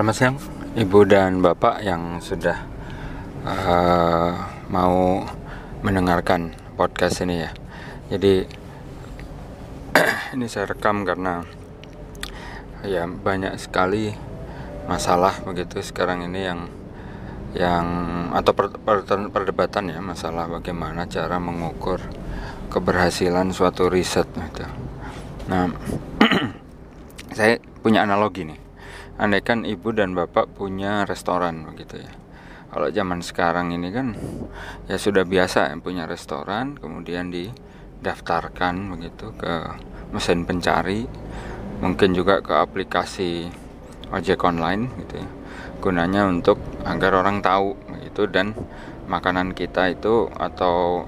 Selamat siang, Ibu dan Bapak yang sudah uh, mau mendengarkan podcast ini ya. Jadi ini saya rekam karena ya banyak sekali masalah begitu sekarang ini yang yang atau per, per, perdebatan ya masalah bagaimana cara mengukur keberhasilan suatu riset gitu. Nah, saya punya analogi nih andaikan ibu dan bapak punya restoran begitu ya. Kalau zaman sekarang ini kan ya sudah biasa yang punya restoran kemudian didaftarkan begitu ke mesin pencari mungkin juga ke aplikasi ojek online gitu ya. Gunanya untuk agar orang tahu gitu dan makanan kita itu atau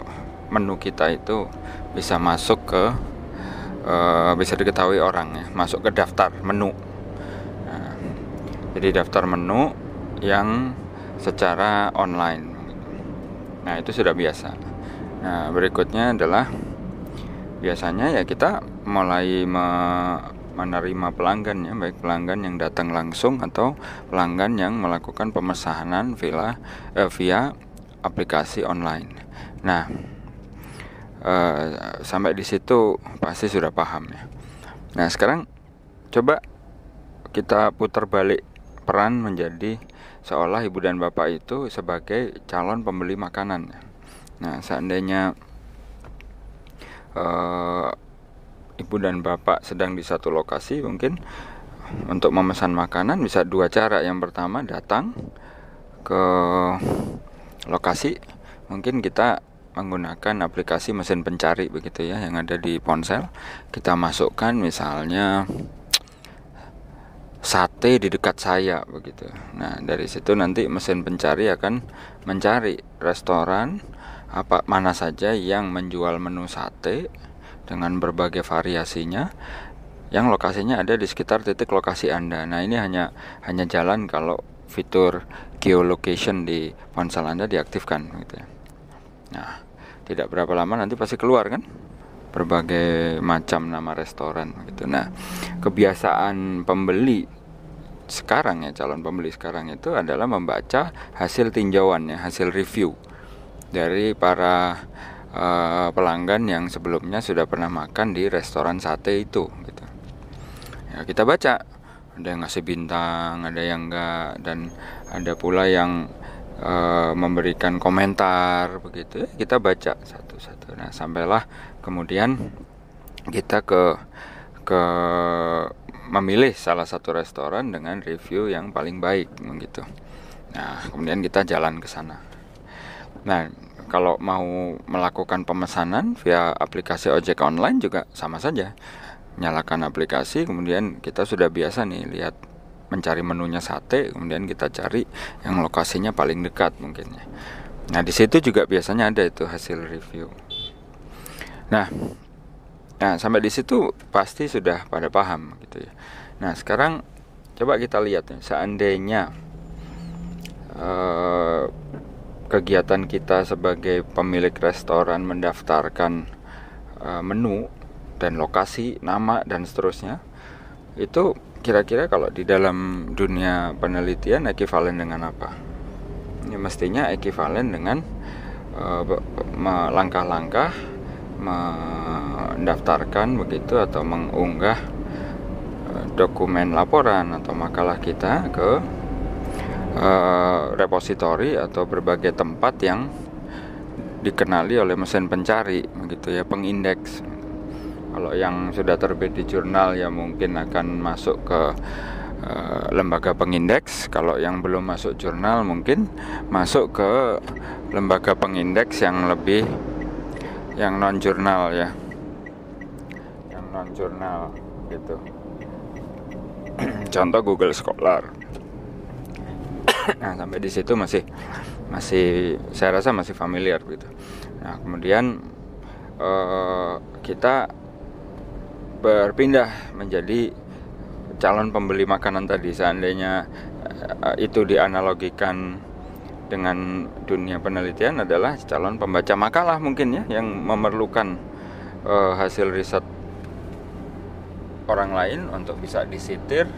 menu kita itu bisa masuk ke uh, bisa diketahui orang ya masuk ke daftar menu jadi daftar menu yang secara online. Nah, itu sudah biasa. Nah, berikutnya adalah biasanya ya kita mulai me menerima pelanggan ya, baik pelanggan yang datang langsung atau pelanggan yang melakukan pemesanan via eh, via aplikasi online. Nah, eh, sampai di situ pasti sudah paham ya. Nah, sekarang coba kita putar balik peran menjadi seolah ibu dan bapak itu sebagai calon pembeli makanan. Nah, seandainya uh, ibu dan bapak sedang di satu lokasi, mungkin untuk memesan makanan bisa dua cara. Yang pertama datang ke lokasi, mungkin kita menggunakan aplikasi mesin pencari begitu ya yang ada di ponsel. Kita masukkan misalnya sate di dekat saya begitu. Nah, dari situ nanti mesin pencari akan mencari restoran apa mana saja yang menjual menu sate dengan berbagai variasinya yang lokasinya ada di sekitar titik lokasi Anda. Nah, ini hanya hanya jalan kalau fitur geolocation di ponsel Anda diaktifkan gitu ya. Nah, tidak berapa lama nanti pasti keluar kan berbagai macam nama restoran gitu. Nah, kebiasaan pembeli sekarang ya calon pembeli sekarang itu adalah membaca hasil tinjauan ya, hasil review dari para uh, pelanggan yang sebelumnya sudah pernah makan di restoran sate itu gitu. Ya, kita baca ada yang ngasih bintang, ada yang enggak dan ada pula yang uh, memberikan komentar begitu ya, kita baca satu-satu. Nah, sampailah kemudian kita ke ke memilih salah satu restoran dengan review yang paling baik begitu. Nah, kemudian kita jalan ke sana. Nah, kalau mau melakukan pemesanan via aplikasi ojek online juga sama saja. Nyalakan aplikasi, kemudian kita sudah biasa nih lihat mencari menunya sate, kemudian kita cari yang lokasinya paling dekat mungkin ya. Nah, di situ juga biasanya ada itu hasil review. Nah, Nah, sampai di situ pasti sudah pada paham gitu ya. Nah, sekarang coba kita lihat ya, seandainya uh, kegiatan kita sebagai pemilik restoran mendaftarkan uh, menu dan lokasi, nama dan seterusnya, itu kira-kira kalau di dalam dunia penelitian ekivalen dengan apa? Ini mestinya ekivalen dengan uh, langkah-langkah mendaftarkan begitu atau mengunggah eh, dokumen laporan atau makalah kita ke uh, repositori atau berbagai tempat yang dikenali oleh mesin pencari begitu ya pengindeks. Kalau yang sudah terbit di jurnal ya mungkin akan masuk ke uh, lembaga pengindeks. Kalau yang belum masuk jurnal mungkin masuk ke lembaga pengindeks yang lebih yang non jurnal ya. Yang non jurnal gitu. Contoh Google Scholar. Nah sampai di situ masih masih saya rasa masih familiar gitu. Nah kemudian uh, kita berpindah menjadi calon pembeli makanan tadi. Seandainya uh, itu dianalogikan dengan dunia penelitian adalah calon pembaca makalah mungkin ya yang memerlukan uh, hasil riset orang lain untuk bisa disitir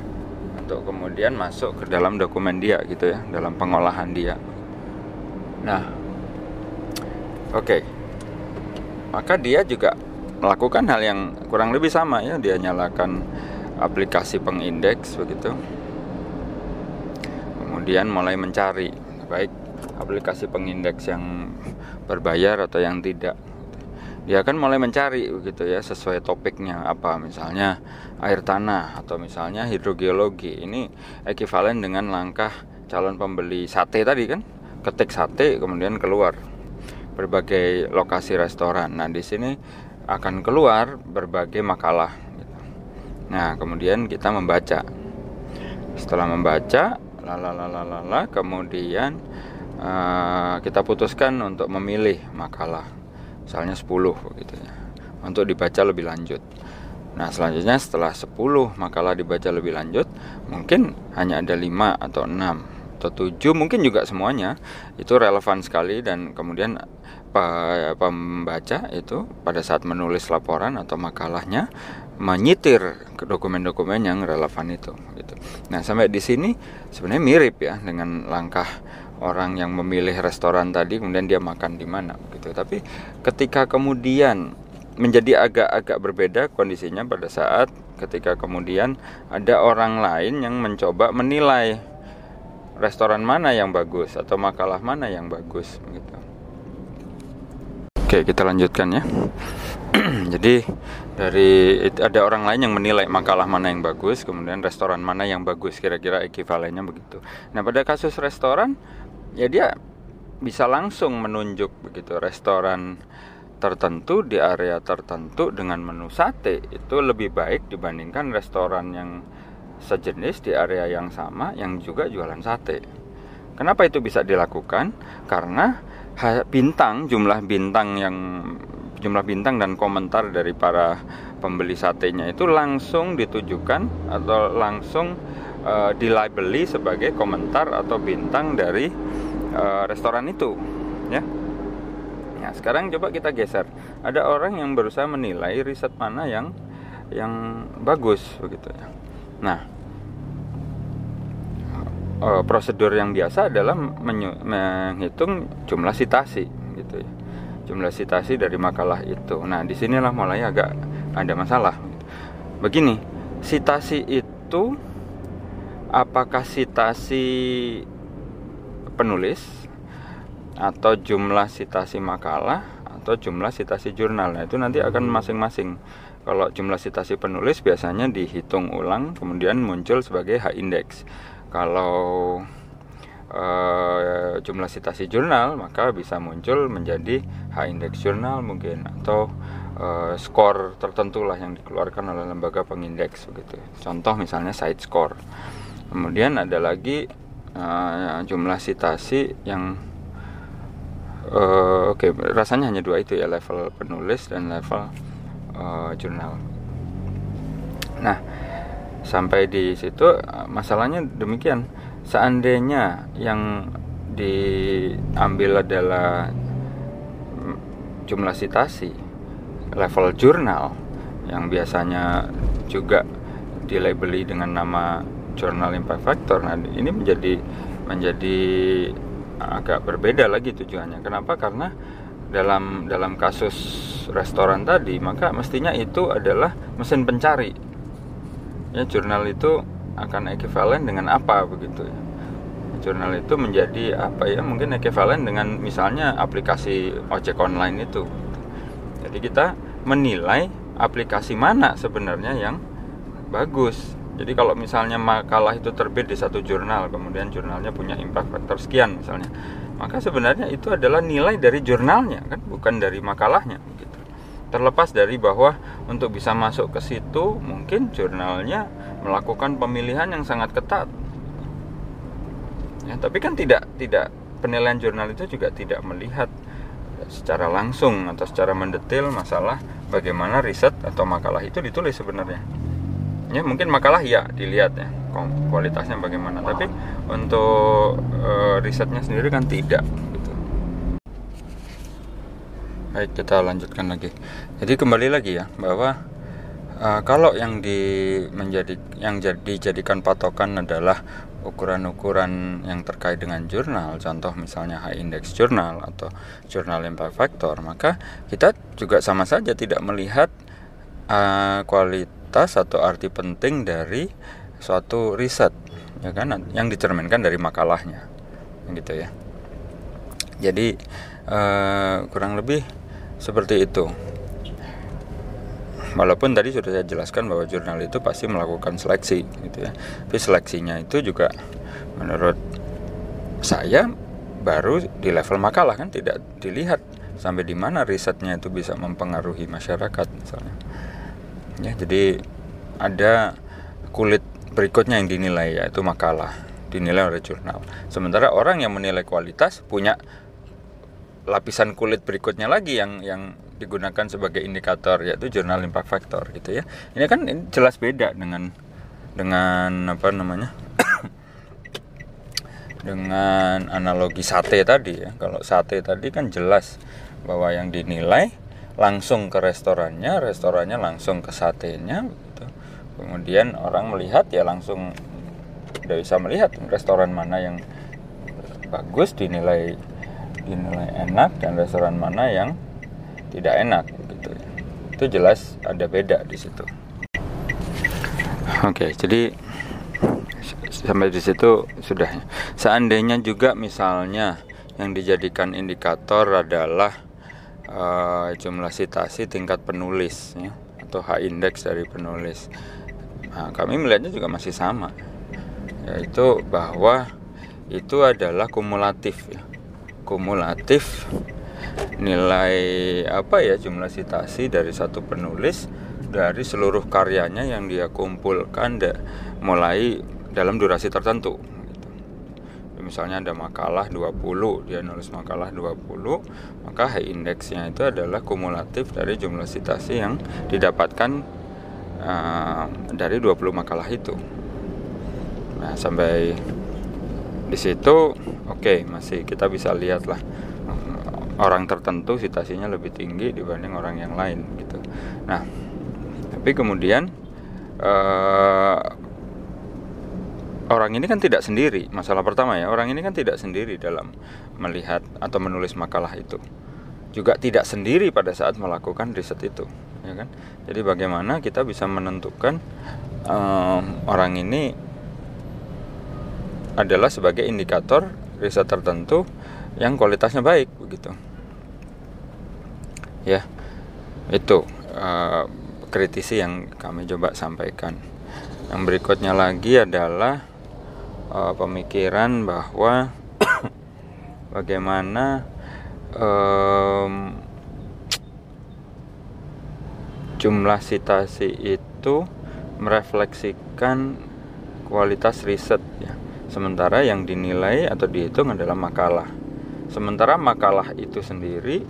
untuk kemudian masuk ke dalam dokumen dia gitu ya dalam pengolahan dia nah oke okay. maka dia juga melakukan hal yang kurang lebih sama ya dia nyalakan aplikasi pengindeks begitu kemudian mulai mencari baik aplikasi pengindeks yang berbayar atau yang tidak. Dia akan mulai mencari begitu ya sesuai topiknya. Apa? Misalnya air tanah atau misalnya hidrogeologi. Ini ekuivalen dengan langkah calon pembeli sate tadi kan? Ketik sate kemudian keluar berbagai lokasi restoran. Nah di sini akan keluar berbagai makalah. Nah kemudian kita membaca. Setelah membaca lalalala kemudian uh, kita putuskan untuk memilih makalah misalnya 10 begitu ya untuk dibaca lebih lanjut nah selanjutnya setelah 10 makalah dibaca lebih lanjut mungkin hanya ada 5 atau 6 atau 7 mungkin juga semuanya itu relevan sekali dan kemudian pembaca itu pada saat menulis laporan atau makalahnya menyitir dokumen-dokumen yang relevan itu gitu. Nah, sampai di sini sebenarnya mirip ya dengan langkah orang yang memilih restoran tadi kemudian dia makan di mana gitu. Tapi ketika kemudian menjadi agak-agak berbeda kondisinya pada saat ketika kemudian ada orang lain yang mencoba menilai restoran mana yang bagus atau makalah mana yang bagus gitu. Oke, kita lanjutkan ya. Jadi dari ada orang lain yang menilai makalah mana yang bagus, kemudian restoran mana yang bagus, kira-kira ekivalennya begitu. Nah, pada kasus restoran ya dia bisa langsung menunjuk begitu restoran tertentu di area tertentu dengan menu sate itu lebih baik dibandingkan restoran yang sejenis di area yang sama yang juga jualan sate. Kenapa itu bisa dilakukan? Karena bintang jumlah bintang yang jumlah bintang dan komentar dari para pembeli satenya itu langsung ditujukan atau langsung uh, dilabeli sebagai komentar atau bintang dari uh, restoran itu ya. Nah sekarang coba kita geser. Ada orang yang berusaha menilai riset mana yang yang bagus begitu ya. Nah uh, prosedur yang biasa adalah menghitung jumlah sitasi gitu ya. Jumlah sitasi dari makalah itu. Nah di sinilah mulai agak ada masalah. Begini sitasi itu apakah sitasi penulis atau jumlah sitasi makalah atau jumlah sitasi jurnal. Nah, itu nanti akan masing-masing. Kalau jumlah sitasi penulis biasanya dihitung ulang kemudian muncul sebagai H index. Kalau uh, jumlah sitasi jurnal maka bisa muncul menjadi H index jurnal mungkin atau uh, skor tertentu lah yang dikeluarkan oleh lembaga pengindeks begitu. Contoh misalnya side score. Kemudian ada lagi uh, jumlah sitasi yang uh, oke okay, rasanya hanya dua itu ya level penulis dan level uh, jurnal. Nah sampai di situ masalahnya demikian. Seandainya yang diambil adalah jumlah sitasi level jurnal yang biasanya juga dilabeli dengan nama Journal Impact Factor. Nah, ini menjadi menjadi agak berbeda lagi tujuannya. Kenapa? Karena dalam dalam kasus restoran tadi, maka mestinya itu adalah mesin pencari. Ya, jurnal itu akan ekuivalen dengan apa begitu ya. Jurnal itu menjadi apa ya? Mungkin ekuivalen dengan misalnya aplikasi ojek online itu. Jadi kita menilai aplikasi mana sebenarnya yang bagus jadi kalau misalnya makalah itu terbit di satu jurnal, kemudian jurnalnya punya impact factor sekian misalnya, maka sebenarnya itu adalah nilai dari jurnalnya kan, bukan dari makalahnya. Gitu. Terlepas dari bahwa untuk bisa masuk ke situ, mungkin jurnalnya melakukan pemilihan yang sangat ketat. Ya, tapi kan tidak tidak penilaian jurnal itu juga tidak melihat secara langsung atau secara mendetail masalah bagaimana riset atau makalah itu ditulis sebenarnya ya mungkin makalah ya dilihat ya kualitasnya bagaimana tapi untuk e, risetnya sendiri kan tidak gitu. baik kita lanjutkan lagi jadi kembali lagi ya bahwa uh, kalau yang di menjadi yang jadi dijadikan patokan adalah ukuran-ukuran yang terkait dengan jurnal, contoh misalnya high index jurnal atau jurnal impact factor, maka kita juga sama saja tidak melihat uh, kualitas atau arti penting dari suatu riset, ya kan, yang dicerminkan dari makalahnya, gitu ya. Jadi uh, kurang lebih seperti itu. Walaupun tadi sudah saya jelaskan bahwa jurnal itu pasti melakukan seleksi gitu ya. Tapi seleksinya itu juga menurut saya baru di level makalah kan tidak dilihat sampai di mana risetnya itu bisa mempengaruhi masyarakat misalnya. Ya, jadi ada kulit berikutnya yang dinilai yaitu makalah dinilai oleh jurnal. Sementara orang yang menilai kualitas punya lapisan kulit berikutnya lagi yang yang digunakan sebagai indikator yaitu jurnal impact factor gitu ya. Ini kan ini jelas beda dengan dengan apa namanya? dengan analogi sate tadi ya. Kalau sate tadi kan jelas bahwa yang dinilai langsung ke restorannya, restorannya langsung ke satenya gitu. Kemudian orang melihat ya langsung udah bisa melihat restoran mana yang bagus dinilai dinilai enak dan restoran mana yang tidak enak gitu itu jelas ada beda di situ. Oke jadi sampai di situ sudah. Seandainya juga misalnya yang dijadikan indikator adalah uh, jumlah citasi tingkat penulis ya, atau H index dari penulis nah, kami melihatnya juga masih sama yaitu bahwa itu adalah kumulatif ya kumulatif nilai apa ya jumlah citasi dari satu penulis dari seluruh karyanya yang dia kumpulkan da, mulai dalam durasi tertentu. Misalnya ada makalah 20 dia nulis makalah 20 maka high indeksnya itu adalah kumulatif dari jumlah citasi yang didapatkan uh, dari 20 makalah itu. Nah sampai di situ oke okay, masih kita bisa lihat lah orang tertentu situasinya lebih tinggi dibanding orang yang lain gitu. Nah tapi kemudian uh, orang ini kan tidak sendiri masalah pertama ya orang ini kan tidak sendiri dalam melihat atau menulis makalah itu. Juga tidak sendiri pada saat melakukan riset itu ya kan? Jadi bagaimana kita bisa menentukan um, orang ini adalah sebagai indikator riset tertentu yang kualitasnya baik begitu. Ya itu uh, kritisi yang kami coba sampaikan. Yang berikutnya lagi adalah uh, pemikiran bahwa bagaimana um, jumlah citasi itu merefleksikan kualitas riset ya Sementara yang dinilai atau dihitung adalah makalah. Sementara makalah itu sendiri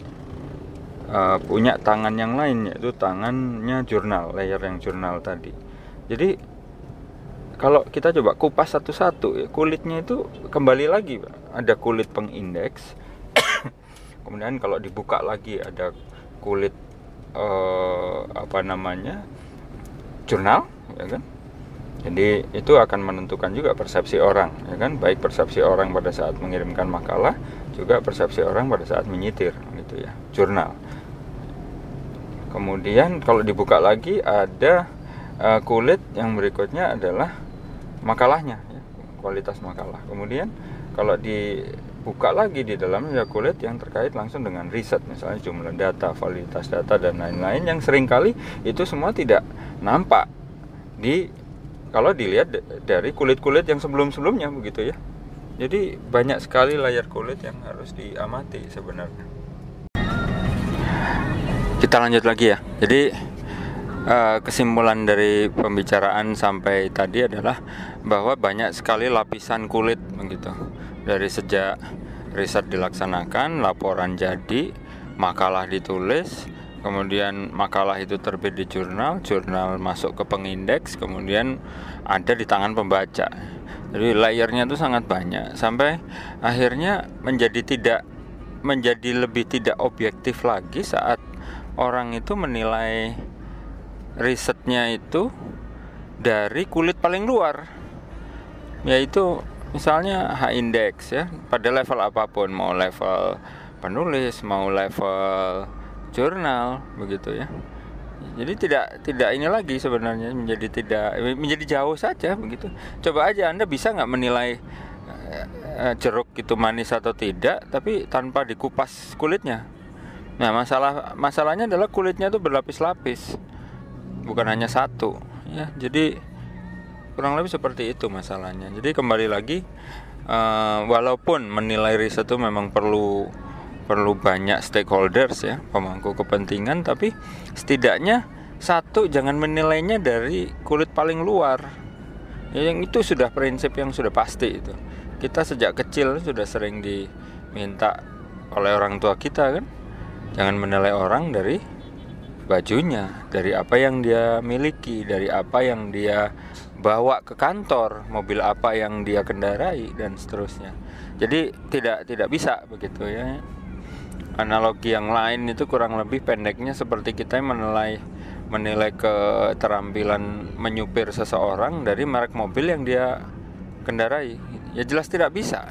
uh, punya tangan yang lain yaitu tangannya jurnal, layer yang jurnal tadi. Jadi kalau kita coba kupas satu-satu ya, kulitnya itu kembali lagi ada kulit pengindeks. Kemudian kalau dibuka lagi ada kulit uh, apa namanya? jurnal ya kan jadi itu akan menentukan juga persepsi orang, ya kan? Baik persepsi orang pada saat mengirimkan makalah, juga persepsi orang pada saat menyitir, gitu ya, jurnal. Kemudian kalau dibuka lagi ada uh, kulit yang berikutnya adalah makalahnya, ya, kualitas makalah. Kemudian kalau dibuka lagi di dalamnya ya kulit yang terkait langsung dengan riset, misalnya jumlah data, validitas data dan lain-lain yang sering kali itu semua tidak nampak di kalau dilihat dari kulit-kulit yang sebelum-sebelumnya begitu ya. Jadi banyak sekali layar kulit yang harus diamati sebenarnya. Kita lanjut lagi ya. Jadi uh, kesimpulan dari pembicaraan sampai tadi adalah bahwa banyak sekali lapisan kulit begitu. Dari sejak riset dilaksanakan, laporan jadi, makalah ditulis, kemudian makalah itu terbit di jurnal, jurnal masuk ke pengindeks, kemudian ada di tangan pembaca. Jadi layernya itu sangat banyak sampai akhirnya menjadi tidak menjadi lebih tidak objektif lagi saat orang itu menilai risetnya itu dari kulit paling luar yaitu misalnya H index ya pada level apa pun mau level penulis mau level jurnal begitu ya. Jadi tidak tidak ini lagi sebenarnya menjadi tidak menjadi jauh saja begitu. Coba aja anda bisa nggak menilai uh, jeruk itu manis atau tidak tapi tanpa dikupas kulitnya? Nah masalah masalahnya adalah kulitnya itu berlapis-lapis bukan hanya satu ya. Jadi kurang lebih seperti itu masalahnya. Jadi kembali lagi uh, walaupun menilai riset itu memang perlu perlu banyak stakeholders ya pemangku kepentingan tapi setidaknya satu jangan menilainya dari kulit paling luar. Ya, yang itu sudah prinsip yang sudah pasti itu. Kita sejak kecil sudah sering diminta oleh orang tua kita kan jangan menilai orang dari bajunya dari apa yang dia miliki dari apa yang dia bawa ke kantor mobil apa yang dia kendarai dan seterusnya. Jadi tidak tidak bisa begitu ya. Analogi yang lain itu kurang lebih pendeknya seperti kita menilai menilai keterampilan menyupir seseorang dari merek mobil yang dia kendarai. Ya jelas tidak bisa.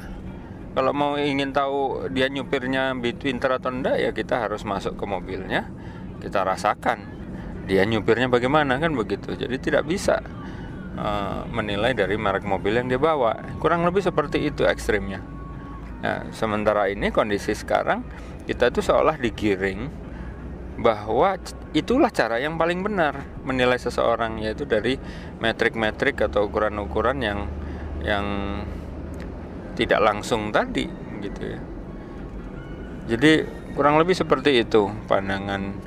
Kalau mau ingin tahu dia nyupirnya pinter atau enggak ya kita harus masuk ke mobilnya kita rasakan dia nyupirnya bagaimana kan begitu. Jadi tidak bisa uh, menilai dari merek mobil yang dia bawa kurang lebih seperti itu ekstrimnya nah, sementara ini kondisi sekarang kita itu seolah digiring bahwa itulah cara yang paling benar menilai seseorang yaitu dari metrik-metrik atau ukuran-ukuran yang yang tidak langsung tadi gitu ya. Jadi kurang lebih seperti itu pandangan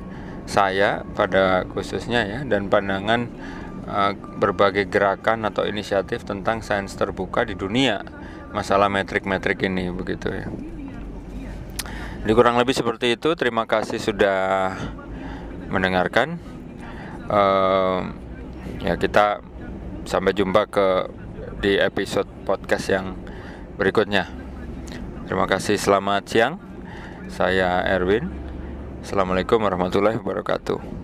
saya pada khususnya ya dan pandangan uh, berbagai gerakan atau inisiatif tentang sains terbuka di dunia masalah metrik-metrik ini begitu ya. Jadi kurang lebih seperti itu. Terima kasih sudah mendengarkan. Uh, ya kita sampai jumpa ke di episode podcast yang berikutnya. Terima kasih. Selamat siang. Saya Erwin. Assalamualaikum warahmatullahi wabarakatuh.